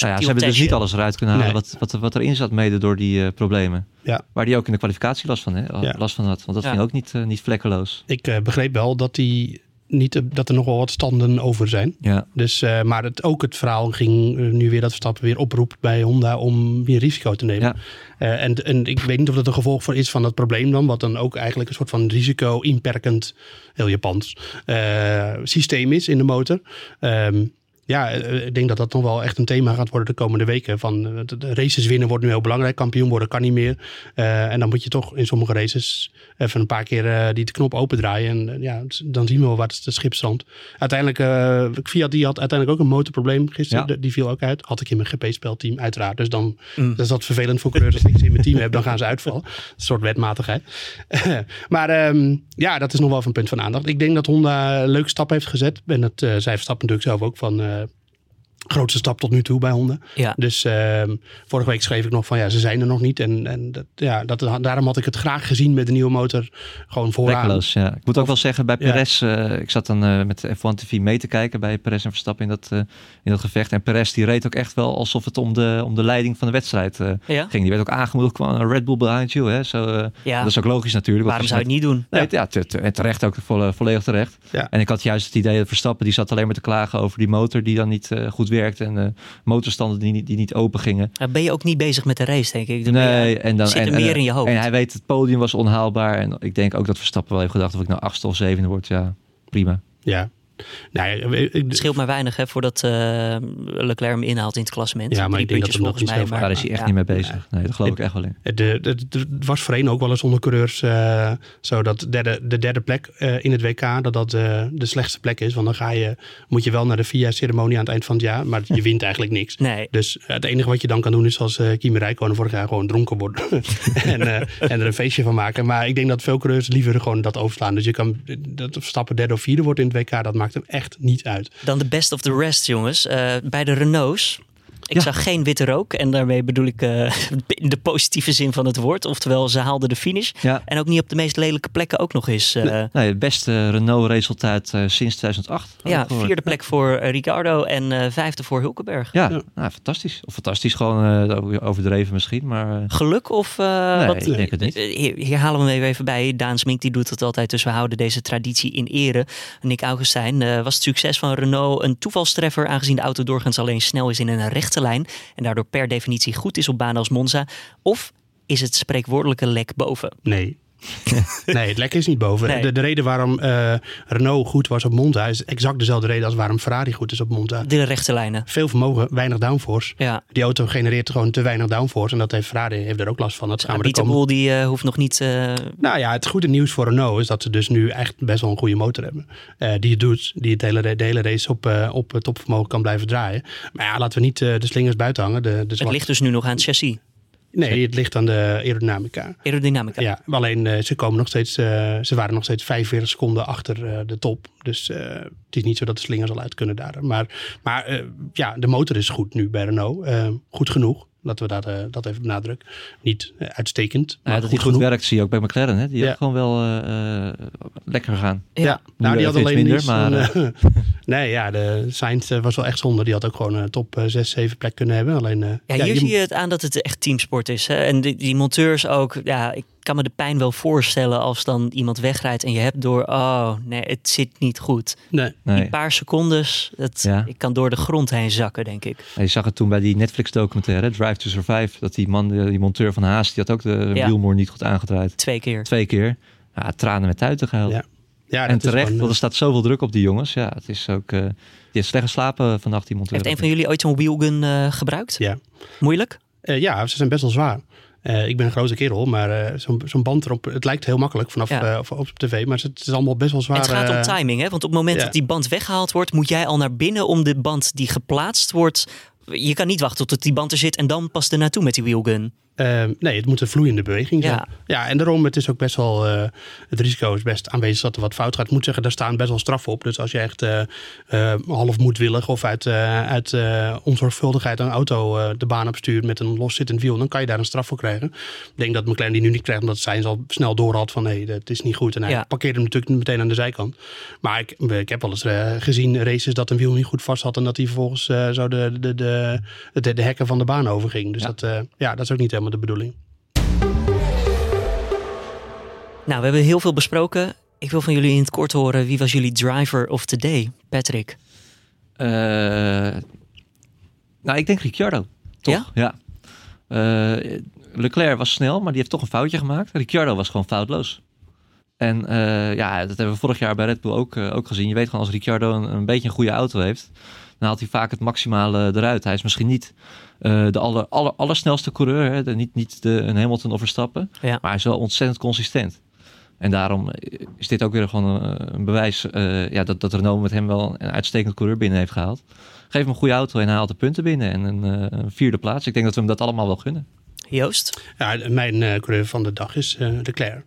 Nou ja, ze hebben dus niet alles eruit kunnen halen Nee. wat, wat, wat erin zat mede door die eh, problemen. Ja. Waar die ook in de kwalificatie last van, hè? Ja. last van had. Want dat Ja. ging ook niet, niet vlekkeloos. Ik eh, begreep wel dat, die niet, dat er nog wel wat standen over zijn. Ja. Dus, eh, maar het, ook het verhaal ging eh, nu weer dat Verstappen weer oproept bij Honda om meer risico te nemen. Ja. Eh, en, en ik weet niet of dat een gevolg van is van dat probleem dan. Wat dan ook eigenlijk een soort van risico-inperkend, heel Japans, systeem is in de motor. Ehm, ja, ik denk dat dat nog wel echt een thema gaat worden de komende weken. Van de- races winnen wordt nu heel belangrijk. Kampioen worden kan niet meer. En dan moet je toch in sommige races even een paar keer eh, die knop opendraaien. En eh, ja, dan zien we wel waar het schip strandt. Uiteindelijk, eh Fiat die had uiteindelijk ook een motorprobleem gisteren. Ja. De- Die viel ook uit. Had ik in mijn GP-spelteam uiteraard. Dus dan Mm. dat is dat vervelend voor coureurs. Als ik ze in mijn team heb, dan gaan ze uitvallen. [LAUGHS] Een soort wetmatigheid. [LAUGHS] maar ehm, ja, dat is nog wel even een punt van aandacht. Ik denk dat Honda een leuke stap heeft gezet. En dat zij Verstappen natuurlijk zelf ook van... grootste stap tot nu toe bij Honda. Ja. Dus ehm, vorige week schreef ik nog van ja, ze zijn er nog niet. En, en dat, ja, dat, daarom had ik het graag gezien met de nieuwe motor gewoon vooraan. Ja. Ik moet ook Of- wel zeggen, bij ja. Perez, eh, ik zat dan eh, met de F1 TV mee te kijken bij Perez en Verstappen in dat, eh, in dat gevecht. En Perez die reed ook echt wel alsof het om de, om de leiding van de wedstrijd eh, Ja? ging. Die werd ook aangemoedigd, kwam een Red Bull behind you. Hè? Zo, Ja. Dat is ook logisch natuurlijk. want Waarom zou je het niet doen? Nee, ja, te- te- en terecht ook volle- volledig terecht. Ja. En ik had juist het idee dat Verstappen, die zat alleen maar te klagen over die motor die dan niet eh, goed werkt. En eh, motorstanden die niet, die niet open gingen. Ben je ook niet bezig met de race, denk ik. Dan je- Nee, en dan zit en, er en, meer in je hoofd. En hij weet het podium was onhaalbaar. En ik denk ook dat Verstappen wel heeft gedacht of ik nou achtste of zevende word. Ja, prima. Ja. Nou, ja, Het scheelt maar weinig hè, voordat eh, Leclerc hem inhaalt in het klassement. Ja, maar Drie ik denk dat hem dat volgens niet mij, maar- Daar is hij echt ja. niet mee bezig. Nee, daar geloof ik echt wel in. Het was voorheen ook wel eens onder coureurs eh, zo dat de derde, de derde plek eh, in het WK, dat dat de slechtste plek is. Want dan ga je, moet je wel naar de VIA-ceremonie aan het eind van het jaar, maar je [LAUGHS] wint eigenlijk niks. Nee. Dus het enige wat je dan kan doen is als eh Kimi Räikkönen vorig jaar gewoon dronken worden [LAUGHS] en, eh, en er een feestje van maken. Maar ik denk dat veel coureurs liever gewoon dat overslaan. Dus je kan dat Verstappen derde of vierde wordt in het WK, dat maakt hem echt niet uit. Dan de best of the rest, jongens. Eh, bij de Renaults Ik Ja. zag geen witte rook en daarmee bedoel ik eh, [LAUGHS] in de positieve zin van het woord. Oftewel, ze haalden de finish. Ja. En ook niet op de meest lelijke plekken ook nog eens. eh, Nee, het beste Renault-resultaat eh, sinds 2008. had ja, vierde plek voor Ricardo en eh, vijfde voor Hulkenberg. Ja, Ja. Nou, fantastisch. Of fantastisch, gewoon eh, overdreven misschien. Maar Geluk of... eh, nee, wat, ik denk het niet. Hier, hier halen we hem even bij. Daan Smink die doet het altijd, dus we houden deze traditie in ere. Nick Augustijn, eh, was het succes van Renault een toevalstreffer... aangezien de auto doorgaans alleen snel is in een lijn... en daardoor per definitie goed is op banen als Monza? Of is het spreekwoordelijke lek boven? Nee. [LAUGHS] nee, het lek is niet boven. Nee. De, de reden waarom eh, Renault goed was op Monza is exact dezelfde reden als waarom Ferrari goed is op Monza. De rechte lijnen. Veel vermogen, weinig downforce. Ja. Die auto genereert gewoon te weinig downforce. En dat heeft Ferrari heeft er ook last van. Dat gaan we er Pieter. Boel die eh, hoeft nog niet... eh, Nou ja, het goede nieuws voor Renault is dat ze dus nu echt best wel een goede motor hebben. Die het doet, die het hele, de hele race op, op topvermogen kan blijven draaien. Maar ja, laten we niet de slingers buiten hangen. De, de het ligt dus nu nog aan het chassis. Nee, het ligt aan de aerodynamica. Aerodynamica. Ja, alleen eh, ze, komen nog steeds, eh, ze waren nog steeds 45 seconden achter eh, de top. Dus het is niet zo dat de slingers al uit kunnen daar. Maar, maar ja, de motor is goed nu bij Renault. Goed genoeg. Laten we dat, eh, dat even benadrukken. Niet eh, uitstekend, maar Nou, dat goed die goed genoeg. werkt zie je ook bij McLaren. Hè? Die Ja. gewoon wel eh, eh, lekker gaan. Ja, nou, die had alleen minder, maar, eh, [LAUGHS] nee, ja, de Sainz was wel echt zonde. Die had ook gewoon een top eh, 6, 7 plek kunnen hebben. Alleen, eh, Ja, hier je- zie je het aan dat het echt teamsport is. Hè? En die, die monteurs ook. Ja, ik kan me de pijn wel voorstellen als dan iemand wegrijdt en je hebt door, oh nee, het zit niet goed. Nee, Nee. Die paar secondes, dat, Ja. ik kan door de grond heen zakken, denk ik. Je zag het toen bij die Netflix-documentaire, Drive to Survive. Dat die man, die monteur van Haas, die had ook de Ja. wielmoor niet goed aangedraaid. Twee keer. Twee keer. Ja, tranen met tuiten gehuild. Ja. ja, en terecht, gewoon, want eh, er staat zoveel druk op die jongens. Ja, het is ook... eh, die heeft slecht geslapen vannacht, die monteur. Heeft een van jullie ooit zo'n wheelgun eh, gebruikt? Ja. Moeilijk? Eh, ja, ze zijn best wel zwaar. Eh, ik ben een grote kerel, maar eh, zo'n band erop, het lijkt heel makkelijk vanaf Ja. eh, op, op tv, maar het is allemaal best wel zwaar. het gaat om timing, hè? Want op het moment ja. dat die band weggehaald wordt, moet jij al naar binnen om de band die geplaatst wordt. Je kan niet wachten tot die band er zit en dan pas er naartoe met die wheelgun. Eh, nee, het moet een vloeiende beweging zijn. Ja. Ja, en daarom, het is ook best wel, eh, het risico is best aanwezig dat er wat fout gaat. Ik moet zeggen, daar staan best wel straffen op. Dus als je echt eh, half moedwillig of uit, uit onzorgvuldigheid een auto de baan opstuurt met een loszittend wiel, dan kan je daar een straf voor krijgen. Ik denk dat McLaren die nu niet krijgt, omdat Sainz al snel door had van nee, dat is niet goed. En hij Ja. parkeerde hem natuurlijk meteen aan de zijkant. Maar ik, ik heb wel eens gezien races dat een wiel niet goed vast had en dat hij vervolgens zo de, de, de, de, de hekken van de baan overging. Dus Ja. Dat, ja, dat is ook niet helemaal de bedoeling. Nou, we hebben heel veel besproken. Ik wil van jullie in het kort horen, wie was jullie driver of the day? Patrick. Eh, nou, ik denk Ricciardo. Toch? Ja. Eh, Leclerc was snel, maar die heeft toch een foutje gemaakt. Ricciardo was gewoon foutloos. En eh, ja, dat hebben we vorig jaar bij Red Bull ook, ook gezien. Je weet gewoon, als Ricciardo een, een beetje een goede auto heeft, dan haalt hij vaak het maximale eruit. Hij is misschien niet eh, de aller, aller, allersnelste coureur, hè, de, niet, niet de, een Hamilton of Verstappen, Ja. maar hij is wel ontzettend consistent. En daarom eh, is dit ook weer gewoon een, een bewijs eh, ja, dat, dat Renault met hem wel een uitstekend coureur binnen heeft gehaald. Geef hem een goede auto en hij haalt de punten binnen. En een, eh, een vierde plaats. Ik denk dat we hem dat allemaal wel gunnen. Joost? Ja, mijn eh coureur van de dag is eh Leclerc.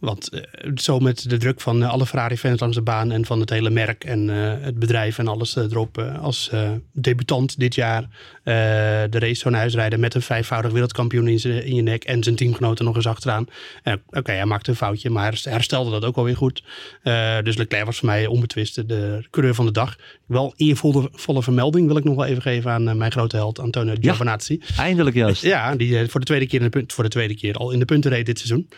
Want eh, zo met de druk van eh, alle Ferrari-fans langs de baan en van het hele merk en eh, het bedrijf en alles erop. als debutant dit jaar de race zo naar huis rijden met een vijfvoudig wereldkampioen in, in je nek en zijn teamgenoten nog eens achteraan. Oké, hij maakte een foutje, maar herstelde dat ook alweer goed. Dus Leclerc was voor mij onbetwist de coureur van de dag. Wel eervolle volle vermelding wil ik nog wel even geven aan mijn grote held Antonio Giovinazzi. Eindelijk juist. Ja, die voor de tweede keer in de punt, voor de tweede keer al in de punten reed dit seizoen.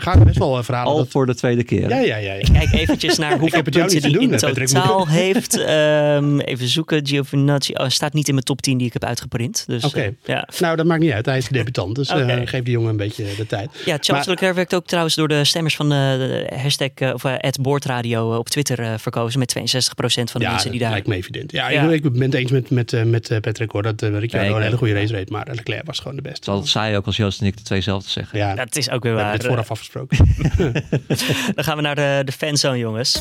Gaat best wel eh, verhalen. Al dat, voor de tweede keer. ja, ja, ja. ja. Ik kijk eventjes naar [LAUGHS] hoeveel heb het jou punten niet die te in doen, Patrick. totaal heeft. Ehm, even zoeken. Giovinazzi oh, staat niet in mijn top 10 die ik heb uitgeprint. Dus, Oké. eh, ja. Nou, dat maakt niet uit. Hij is debutant, dus eh, geef die jongen een beetje de tijd. Ja, Charles Maar- Leclerc werd ook trouwens door de stemmers van eh, de hashtag eh, of eh, @boordradio eh, op Twitter eh, verkozen met 62% van de ja, mensen die dat daar. lijkt me evident. Ja, Ja. Ik, ik ben het eens met, met, eh, met eh, Patrick hoor, dat uh, Ricciardo Ja, een hele goede race reed. Maar Leclerc was gewoon de beste. altijd saai ook als Joost en ik de twee zelf te zeggen. Ja, Dat is ook weer we waar. hebben dit vooraf afgesproken. [LAUGHS] Dan gaan we naar de, de fanzone, jongens.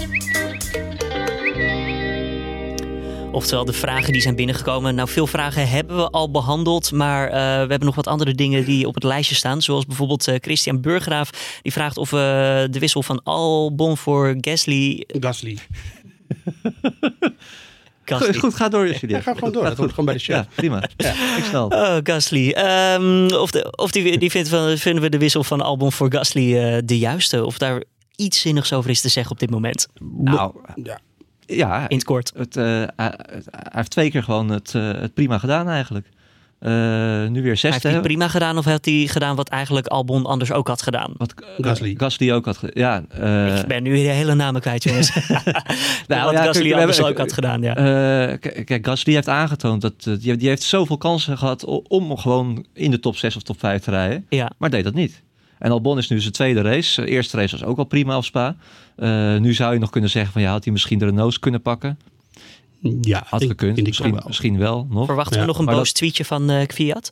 Oftewel de vragen die zijn binnengekomen. Nou, veel vragen hebben we al behandeld. Maar eh, we hebben nog wat andere dingen die op het lijstje staan. Zoals bijvoorbeeld eh, Christian Burgraaf. Die vraagt of we de wissel van Albon voor Gasly... Gasly. [LAUGHS] Gasly. Goed, ga door, Julien. Ja, ga gewoon door. Dat wordt gewoon bij de show. Ja, prima. Ik snel. Oh, Gasly. Ehm, of de, of die, die vindt van, vinden we de wissel van Albon voor Gasly eh, de juiste? Of daar iets zinnigs over is te zeggen op dit moment? Nou, Ja. ja, In het kort. het, eh, hij, het- hij heeft twee keer gewoon het, eh, het prima gedaan eigenlijk. Eh, nu weer Hij heeft zesde. hij prima gedaan of heeft hij gedaan wat eigenlijk Albon anders ook had gedaan? Wat Gasly. Gasly ook had gedaan. Ja, eh, Ik ben nu de hele namen kwijt, jongens. [LAUGHS] wat ja, Gasly kijk, we anders hebben- ook had gedaan, ja. Eh, kijk, Gasly heeft aangetoond dat die, die heeft zoveel kansen gehad om gewoon in de top 6 of top 5 te rijden, ja. maar deed dat niet. En Albon is nu zijn tweede race. De eerste race was ook al prima op Spa. Eh, nu zou je nog kunnen zeggen van ja, had hij misschien de Renaults kunnen pakken? Ja, Had gekund. Misschien, wel. misschien wel nog. Verwachten we nog een maar boos dat- tweetje van eh Kvyat?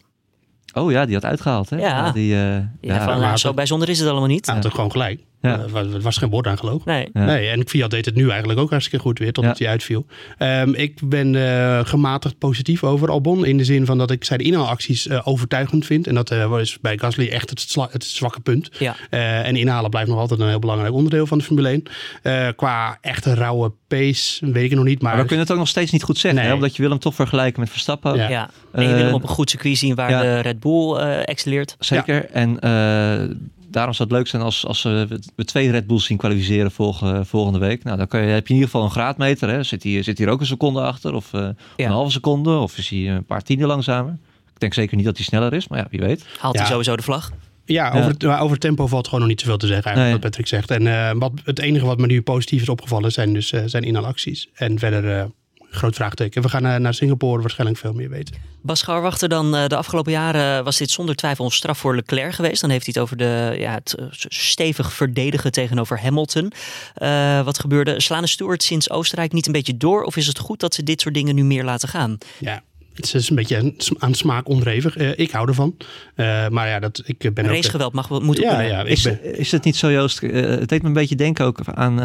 Oh ja, die had uitgehaald hè? Ja. die, eh, Ja, ja, van, eh, zo bijzonder is het allemaal niet. Hij had gewoon gelijk. Ja. Eh, was- Er was geen woord aan gelogen. Nee. Ja. Nee, en Fiat deed het nu eigenlijk ook hartstikke goed weer, totdat Ja. hij uitviel. Ehm, ik ben eh, gematigd positief over Albon. In de zin van dat ik zijn inhaalacties eh, overtuigend vind. En dat eh, is bij Gasly echt het, het zwakke punt. Ja. Eh, en inhalen blijft nog altijd een heel belangrijk onderdeel van de Formule 1. Eh, qua echte rauwe pace weet ik nog niet. Maar, Maar we kunnen het ook nog steeds niet goed zeggen, Nee. hè? omdat je wil hem toch vergelijken met Verstappen. Ja. Ja. En je wil hem op een goed circuit zien waar ja. de Red Bull eh excelleert. Zeker. En eh, daarom zou het leuk zijn als, als we we twee Red Bulls zien kwalificeren volgende, volgende week. Nou, dan kan je, heb je in ieder geval een graadmeter. Hè? Zit, hier, zit hier ook een seconde achter? Of eh, Ja. een halve seconde? Of is hij een paar tienden langzamer? Ik denk zeker niet dat hij sneller is, maar ja, wie weet. Haalt Ja. hij sowieso de vlag? Ja, over, Het, maar over tempo valt gewoon nog niet zoveel te zeggen, eigenlijk, Nee. wat Patrick zegt. En eh, wat, het enige wat me nu positief is opgevallen zijn dus eh, zijn inhaalacties. En verder eh, groot vraagteken. We gaan eh, naar Singapore waarschijnlijk veel meer weten. Bas Scharwachter, dan eh, de afgelopen jaren was dit zonder twijfel een straf voor Leclerc geweest. Dan heeft hij het over de, ja, het eh, stevig verdedigen tegenover Hamilton. Eh, wat gebeurde? Slaan de Stewart sinds Oostenrijk niet een beetje door? Of is het goed dat ze dit soort dingen nu meer laten gaan? Ja, het is een beetje aan- aan smaak onrevig. Eh, ik hou ervan. Eh, maar ja, dat, ik ben ook... Racegeweld mag wel moeten ja, ja, ik Is, ben is het niet zo, Joost? het deed me een beetje denken ook aan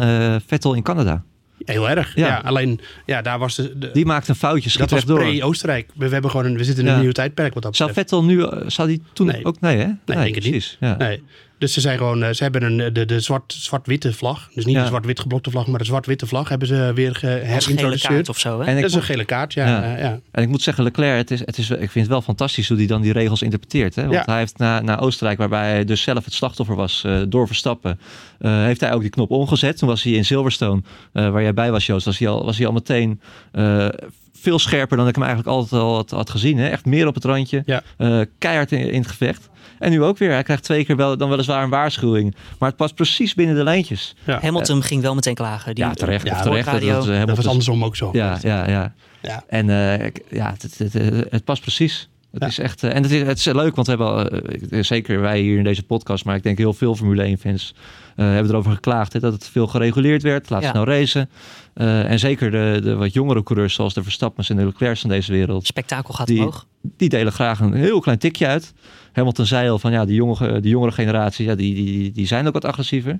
Vettel in Canada. Heel erg. Ja. Ja. alleen, ja, daar was de... de Die maakte een foutje, schiet dat was pre-Oostenrijk. We, we, hebben gewoon een, we zitten in een Ja. nieuw tijdperk wat dat Zou betreft. Vettel nu, eh, zou die toen Nee. ook, nee hè? Nee, denk het niet. precies. Ja. Nee. Dus ze zijn gewoon, eh, ze hebben een, de, de zwart, zwart-witte vlag. Dus niet Ja. de zwart-wit geblokte vlag, maar de zwart-witte vlag hebben ze weer geherintroduceerd. of zo. Hè? En Dat is moet- een gele kaart, ja. Ja. ja. ja. En ik moet zeggen, Leclerc, het is, het is, ik vind het wel fantastisch hoe hij dan die regels interpreteert. Hè? Want Ja. hij heeft na, na Oostenrijk, waarbij hij dus zelf het slachtoffer was eh, door Verstappen, eh, heeft hij ook die knop omgezet. Toen was hij in Silverstone, eh, waar jij bij was Joost, was hij al, was hij al meteen eh, veel scherper dan ik hem eigenlijk altijd al had, had gezien. Hè? Echt meer op het randje, Ja. Eh, keihard in, in het gevecht. En nu ook weer. Hij krijgt twee keer wel, dan weliswaar een waarschuwing. Maar het past precies binnen de lijntjes. ja. Hamilton ging wel meteen klagen. Die, Ja, terecht. Ja, of terecht. Dat, dat, Dat was andersom ook zo. Ja, ja, ja. Ja. En eh, ja, het, het, het, het past precies. Het Ja. is echt. eh, en het is, het is leuk, want we hebben eh, zeker wij hier in deze podcast, maar ik denk heel veel Formule 1 fans eh, hebben erover geklaagd hè, dat het veel gereguleerd werd. Laat Ja. snel racen. Eh, en zeker de, de wat jongere coureurs, zoals de Verstappens en de Leclercs van deze wereld, spektakel gaat Die- omhoog. die delen graag een heel klein tikje uit. Hamilton zei al van ja, die, jonge, die jongere generatie, ja, die, die, die zijn ook wat agressiever.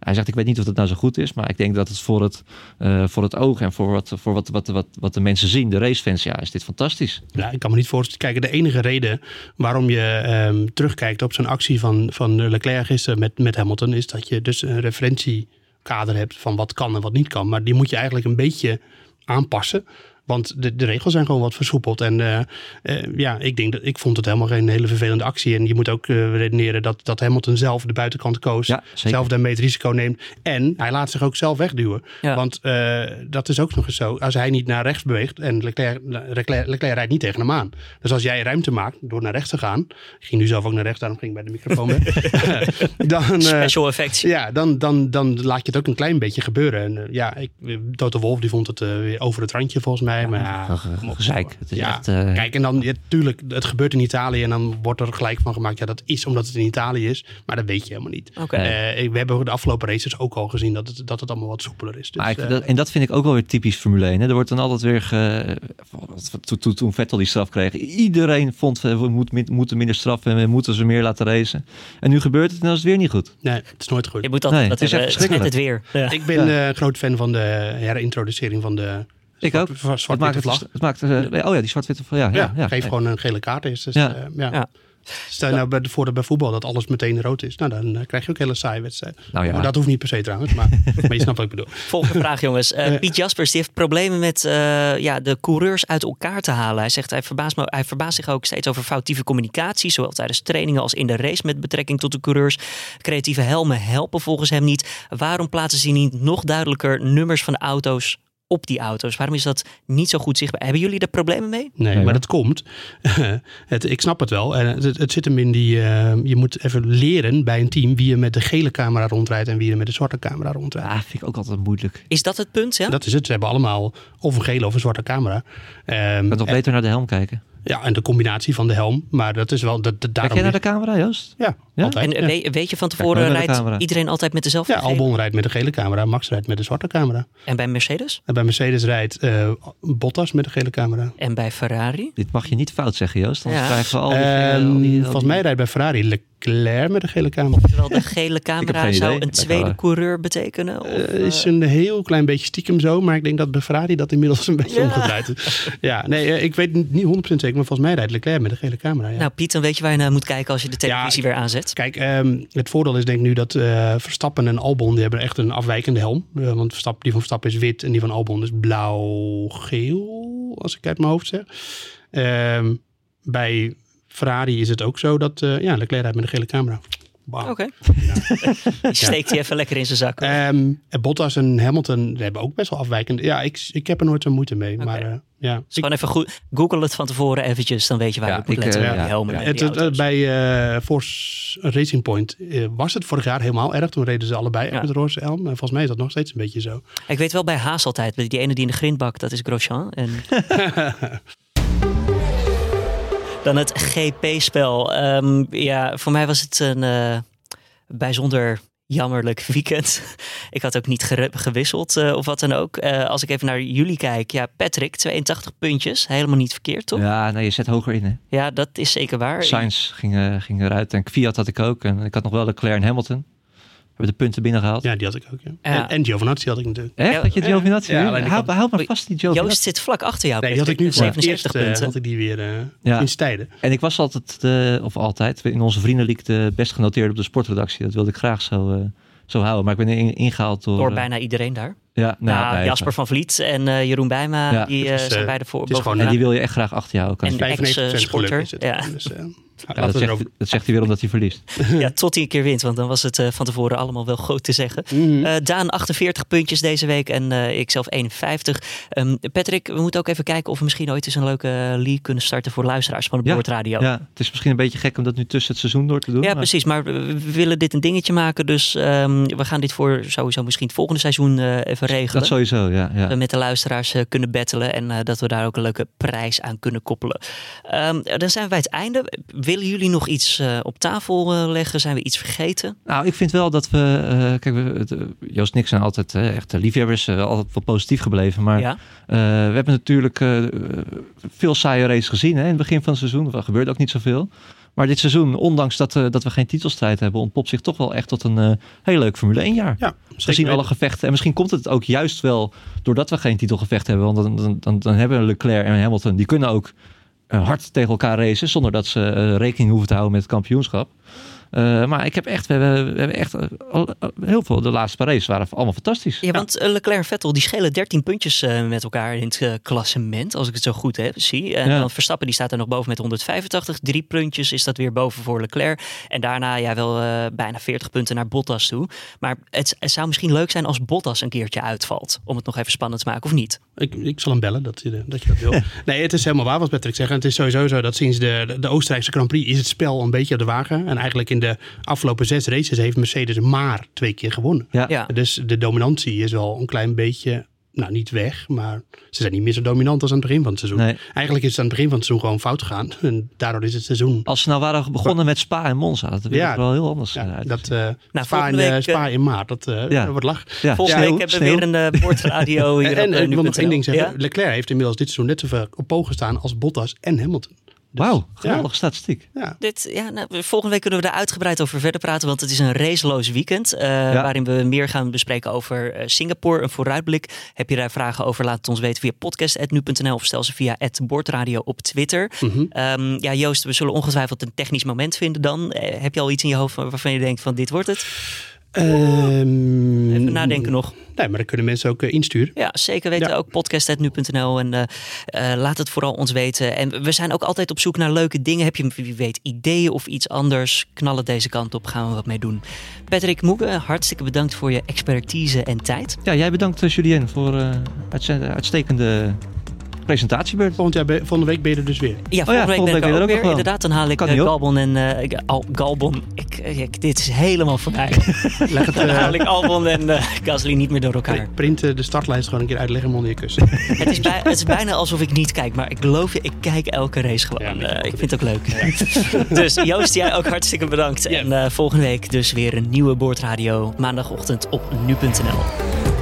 Hij zegt, ik weet niet of dat nou zo goed is, maar ik denk dat het voor het, eh, voor het oog en voor, wat, voor wat, wat, wat, wat de mensen zien, de racefans, ja, is dit fantastisch. Ja, ik kan me niet voorstellen. Kijk, de enige reden waarom je ehm, terugkijkt op zo'n actie van, van Leclerc gisteren met, met Hamilton, is dat je dus een referentiekader hebt van wat kan en wat niet kan. Maar die moet je eigenlijk een beetje aanpassen. Want de, de regels zijn gewoon wat versoepeld. En eh, eh, ja, ik denk dat ik vond het helemaal geen hele vervelende actie. En je moet ook eh, redeneren dat, dat Hamilton zelf de buitenkant koos. Ja, zelf daarmee het risico neemt. En hij laat zich ook zelf wegduwen. Ja. Want dat is ook nog eens zo. Als hij niet naar rechts beweegt en Leclerc, Leclerc, Leclerc rijdt niet tegen hem aan. Dus als jij ruimte maakt door naar rechts te gaan. Ik ging nu zelf ook naar rechts, daarom ging ik bij de microfoon [LAUGHS] dan, eh, Special effects. ja, dan, dan, dan laat je het ook een klein beetje gebeuren. En ja, ik, Toto Wolf die vond het weer over het randje volgens mij. Maar ja. Gezeik. Het is Ja, echt, eh, Kijk, en dan, ja, tuurlijk, het gebeurt in Italië en dan wordt er gelijk van gemaakt. Ja, dat is omdat het in Italië is, maar dat weet je helemaal niet. Eh, we hebben de afgelopen races ook al gezien dat het, dat het allemaal wat soepeler is. Dus, Maar ik- eh, dat, en dat vind ik ook wel weer typisch Formule 1. Hè. Er wordt dan altijd weer. Ge, toen, toen, toen Vettel die straf kreeg. Iedereen vond we moet, moeten minder straffen en we moeten ze meer laten racen. En nu gebeurt het en dan is het weer niet goed. nee, het is nooit goed. Je moet altijd Nee, dat het is echt [LAUGHS] Het is net het weer. Ja. Ik ben eh, een groot fan van de herintroducering van de Ik ook. zwart- Het maakt zwart-witte het, vlag. het maakt, eh, oh ja, die zwart-witte vlag. Ja, Ja, ja, ja, geef ja. gewoon een gele kaart. Is, dus, Ja. eh, ja. Ja. Stel je nou bij, voor dat bij voetbal dat alles meteen rood is. Nou, dan eh, krijg je ook hele saaie wedstrijden. Nou ja. Maar dat hoeft niet per se trouwens, maar, [LAUGHS] maar je snapt wat ik bedoel. Volgende vraag, jongens. Piet Jaspers die heeft problemen met eh, ja, de coureurs uit elkaar te halen. Hij zegt hij verbaast, me, hij verbaast zich ook steeds over foutieve communicatie, zowel tijdens trainingen als in de race met betrekking tot de coureurs. Creatieve helmen helpen volgens hem niet. Waarom plaatsen ze niet nog duidelijker nummers van de auto's op die auto's? Waarom is dat niet zo goed zichtbaar? Hebben jullie er problemen mee? Nee, maar dat komt. [LAUGHS] het, ik snap het wel. En het, het zit hem in die. eh, je moet even leren bij een team wie er met de gele camera rondrijdt en wie er met de zwarte camera rondrijdt. Ah, vind ik ook altijd moeilijk. Is dat het punt? Ja? Dat is het. Ze hebben allemaal of een gele of een zwarte camera. Ehm, Ik kan toch en- beter naar de helm kijken. ja, en de combinatie van de helm. Maar dat is wel. Dat, dat, Kijk daarom jij naar de camera, Joost? Ja, Ja? altijd. en ja. weet, je van tevoren, rijdt camera. iedereen altijd met dezelfde Ja, gele? Albon rijdt met de gele camera, Max rijdt met de zwarte camera. En bij Mercedes? En bij Mercedes rijdt eh, Bottas met de gele camera. En bij Ferrari? Dit mag je niet fout zeggen, Joost. Anders Ja. krijgen we al die... Ehm, al die- al volgens mij rijdt bij Ferrari Leclerc met de gele camera. Terwijl de gele [LAUGHS] camera zou idee. een tweede eh, coureur betekenen? Of, Eh, eh, is een heel klein beetje stiekem zo, maar ik denk dat bij Ferrari dat inmiddels een beetje Ja. omgedraaid is. Ja, nee, eh, ik weet niet 100% zeker, maar volgens mij rijdt Leclerc met de gele camera. Ja. Nou, Piet, dan weet je waar je naar moet kijken als je de televisie weer aanzet. Kijk, ehm, het voordeel is denk ik nu dat eh, Verstappen en Albon, die hebben echt een afwijkende helm. Eh, want Verstappen, die van Verstappen is wit en die van Albon is blauw-geel, als ik uit mijn hoofd zeg. Ehm, bij Ferrari is het ook zo dat, eh, ja, Leclerc rijdt met de gele camera. Oké. [LAUGHS] Die steekt hij even lekker in zijn zak. Ehm, en Bottas en Hamilton die hebben ook best wel afwijkende. Ja, ik, ik heb er nooit zo moeite mee. Maar eh, ja. Dus gewoon even goed. Google het van tevoren eventjes, dan weet je waar Ja, je moet ik, letten. eh, ja, helmen ja. en Het, het, bij eh, Force Racing Point was het vorig jaar helemaal erg. Toen reden ze allebei Ja. met de roze helm. En volgens mij is dat nog steeds een beetje zo. Ik weet wel bij Haas altijd, die ene die in de grindbak, dat is Grosjean. En... [LAUGHS] Dan het GP-spel. Ehm, ja, voor mij was het een eh, bijzonder jammerlijk weekend. [LAUGHS] ik had ook niet gewisseld eh, of wat dan ook. Eh, als ik even naar jullie kijk. Ja, Patrick, 82 puntjes. Helemaal niet verkeerd, toch? Ja, Ja, nee, je zet hoger in, hè. dat is zeker waar. Sainz ging, ging eruit en Fiat had ik ook. En ik had nog wel Leclerc en Hamilton. Hebben de punten binnengehaald. Ja, die had ik ook. Ja. En, en Giovinazzi had ik natuurlijk. Echt? Ja, dat je. Giovinazzi Ja, maar vast die Giovinazzi. Joost zit vlak achter jou. Nee, die had ik nu voor met het eerst 77 eh, punten. had ik die weer eh Ja. in stijden. En ik was altijd, de, of altijd, in onze vriendenleague de best genoteerd op de sportredactie. Dat wilde ik graag zo, eh, zo houden. Maar ik ben in- ingehaald door... Door eh, bijna iedereen daar. Ja, nou, Nou, nee, Jasper van Vliet en eh, Jeroen Bijma, Ja, die het eh, is, zijn eh, beide voor het is boven gewoon, En die wil je echt graag achter kan En ik zeggen. 95% geluk sporter, is het. ja. Dus, eh, Ja, laten dat, we zegt, dat zegt hij weer omdat hij verliest. [LAUGHS] Ja, tot hij een keer wint, want dan was het van tevoren allemaal wel goed te zeggen. Mhm. Eh, Daan 48 puntjes deze week en eh ik zelf 51. Ehm, Patrick, we moeten ook even kijken of we misschien ooit eens een leuke league kunnen starten voor luisteraars van de Ja, Boordradio. Ja, Ja, het is misschien een beetje gek om dat nu tussen het seizoen door te doen. maar- precies. Maar we we willen dit een dingetje maken. Dus ehm, we gaan dit voor sowieso misschien het volgende seizoen eh, even regelen. Dat sowieso, ja. ja. we met de luisteraars eh, kunnen battelen en eh, dat we daar ook een leuke prijs aan kunnen koppelen. Ehm, dan zijn we bij het einde. Willen jullie nog iets eh, op tafel leggen? Zijn we iets vergeten? Nou, ik vind wel dat we... kijk, we, Joost en ik zijn altijd eh, echt liefhebbers. altijd wel positief gebleven. Maar ja. we hebben natuurlijk veel saaie races gezien hè, in het begin van het seizoen. Er gebeurt ook niet zoveel. Maar dit seizoen, ondanks dat, eh, dat we geen titelstrijd hebben... ontpopt zich toch wel echt tot een eh, heel leuk Formule 1 jaar. Ja, We zeker zien alle gevechten. En misschien komt het ook juist wel doordat we geen titelgevecht hebben. Want dan, dan, dan, dan hebben Leclerc en Hamilton, die kunnen ook hard tegen elkaar racen. Zonder dat ze eh, rekening hoeven te houden met het kampioenschap. Eh, maar ik heb echt, we hebben, we hebben echt eh, al- heel veel. De laatste paar races waren allemaal fantastisch. Ja, want eh, Leclerc en Vettel die schelen 13 puntjes eh, met elkaar in het eh, klassement, als ik het zo goed heb, zie. En Ja. dan Verstappen die staat er nog boven met 185. Drie puntjes is dat weer boven voor Leclerc. En daarna ja, wel eh, bijna 40 punten naar Bottas toe. Maar het, het zou misschien leuk zijn als Bottas een keertje uitvalt. Om het nog even spannend te maken, of niet? Ik, ik zal hem bellen dat je, dat je dat wil. [LAUGHS] nee, het is helemaal waar wat Patrick zegt. En het is sowieso zo dat sinds de, de, Oostenrijkse Grand Prix is het spel een beetje op de wagen. En eigenlijk in de afgelopen zes races heeft Mercedes maar twee keer gewonnen. Ja. Ja. Dus de dominantie is wel een klein beetje, nou niet weg, maar ze zijn niet meer zo dominant als aan het begin van het seizoen. Nee. Eigenlijk is het aan het begin van het seizoen gewoon fout gegaan. [LAUGHS] En daardoor is het seizoen... Als ze nou waren begonnen met Spa en Monza, dat Ja. ja. wel heel anders Ja, uit. dat uh, Spa, volgende in, eh, week, Spa in maart, dat, eh, Ja. dat wordt lach. ja, Volgende week hebben we weer een uh, boordradio [LAUGHS] hier En, op en eh, ik wil nog één ding zeggen. Ja? Leclerc heeft inmiddels dit seizoen net zoveel op poog gestaan als Bottas en Hamilton. Dus, Wauw, geweldige statistiek. Ja. Dit, ja, nou, volgende week kunnen we er uitgebreid over verder praten, want het is een raceloos weekend. eh, Waarin we meer gaan bespreken over eh, Singapore, een vooruitblik. Heb je daar vragen over, laat het ons weten via podcast.nu.nl of stel ze via Bordradio op Twitter. Mhm. Ehm, ja, Joost, we zullen ongetwijfeld een technisch moment vinden dan. Eh, heb je al iets in je hoofd waarvan je denkt van dit wordt het? Ehm, Even nadenken nog. Nee, maar dan kunnen mensen ook eh, insturen. Ja, zeker weten. Ja. Ook podcast.nu.nl. En eh, eh, laat het vooral ons weten. En we zijn ook altijd op zoek naar leuke dingen. Heb je wie weet ideeën of iets anders? Knal het deze kant op. Gaan we wat mee doen. Patrick Moeke, hartstikke bedankt voor je expertise en tijd. Ja, jij bedankt Julien voor eh uitze- uitstekende presentatiebeurt. Volgend jaar, volgende week ben je er dus weer. Ja, volgende week volgende ben ik week er ook er weer. wel. Inderdaad, dan haal ik eh. Galbon en... eh, Al, Galbon, ik, ik- dit is helemaal voorbij. [LAUGHS] Leg het, dan eh, haal ik Albon en eh Gasly niet meer door elkaar. print eh, de startlijst gewoon een keer uit, leg hem onder je kussen. [LAUGHS] Het is, bij- het is bijna alsof ik niet kijk, maar ik geloof je, ik kijk elke race gewoon. Ja, Eh, ik vind het ook leuk. [LAUGHS] dus Joost, jij ook hartstikke bedankt. En eh, volgende week dus weer een nieuwe boordradio maandagochtend op nu.nl.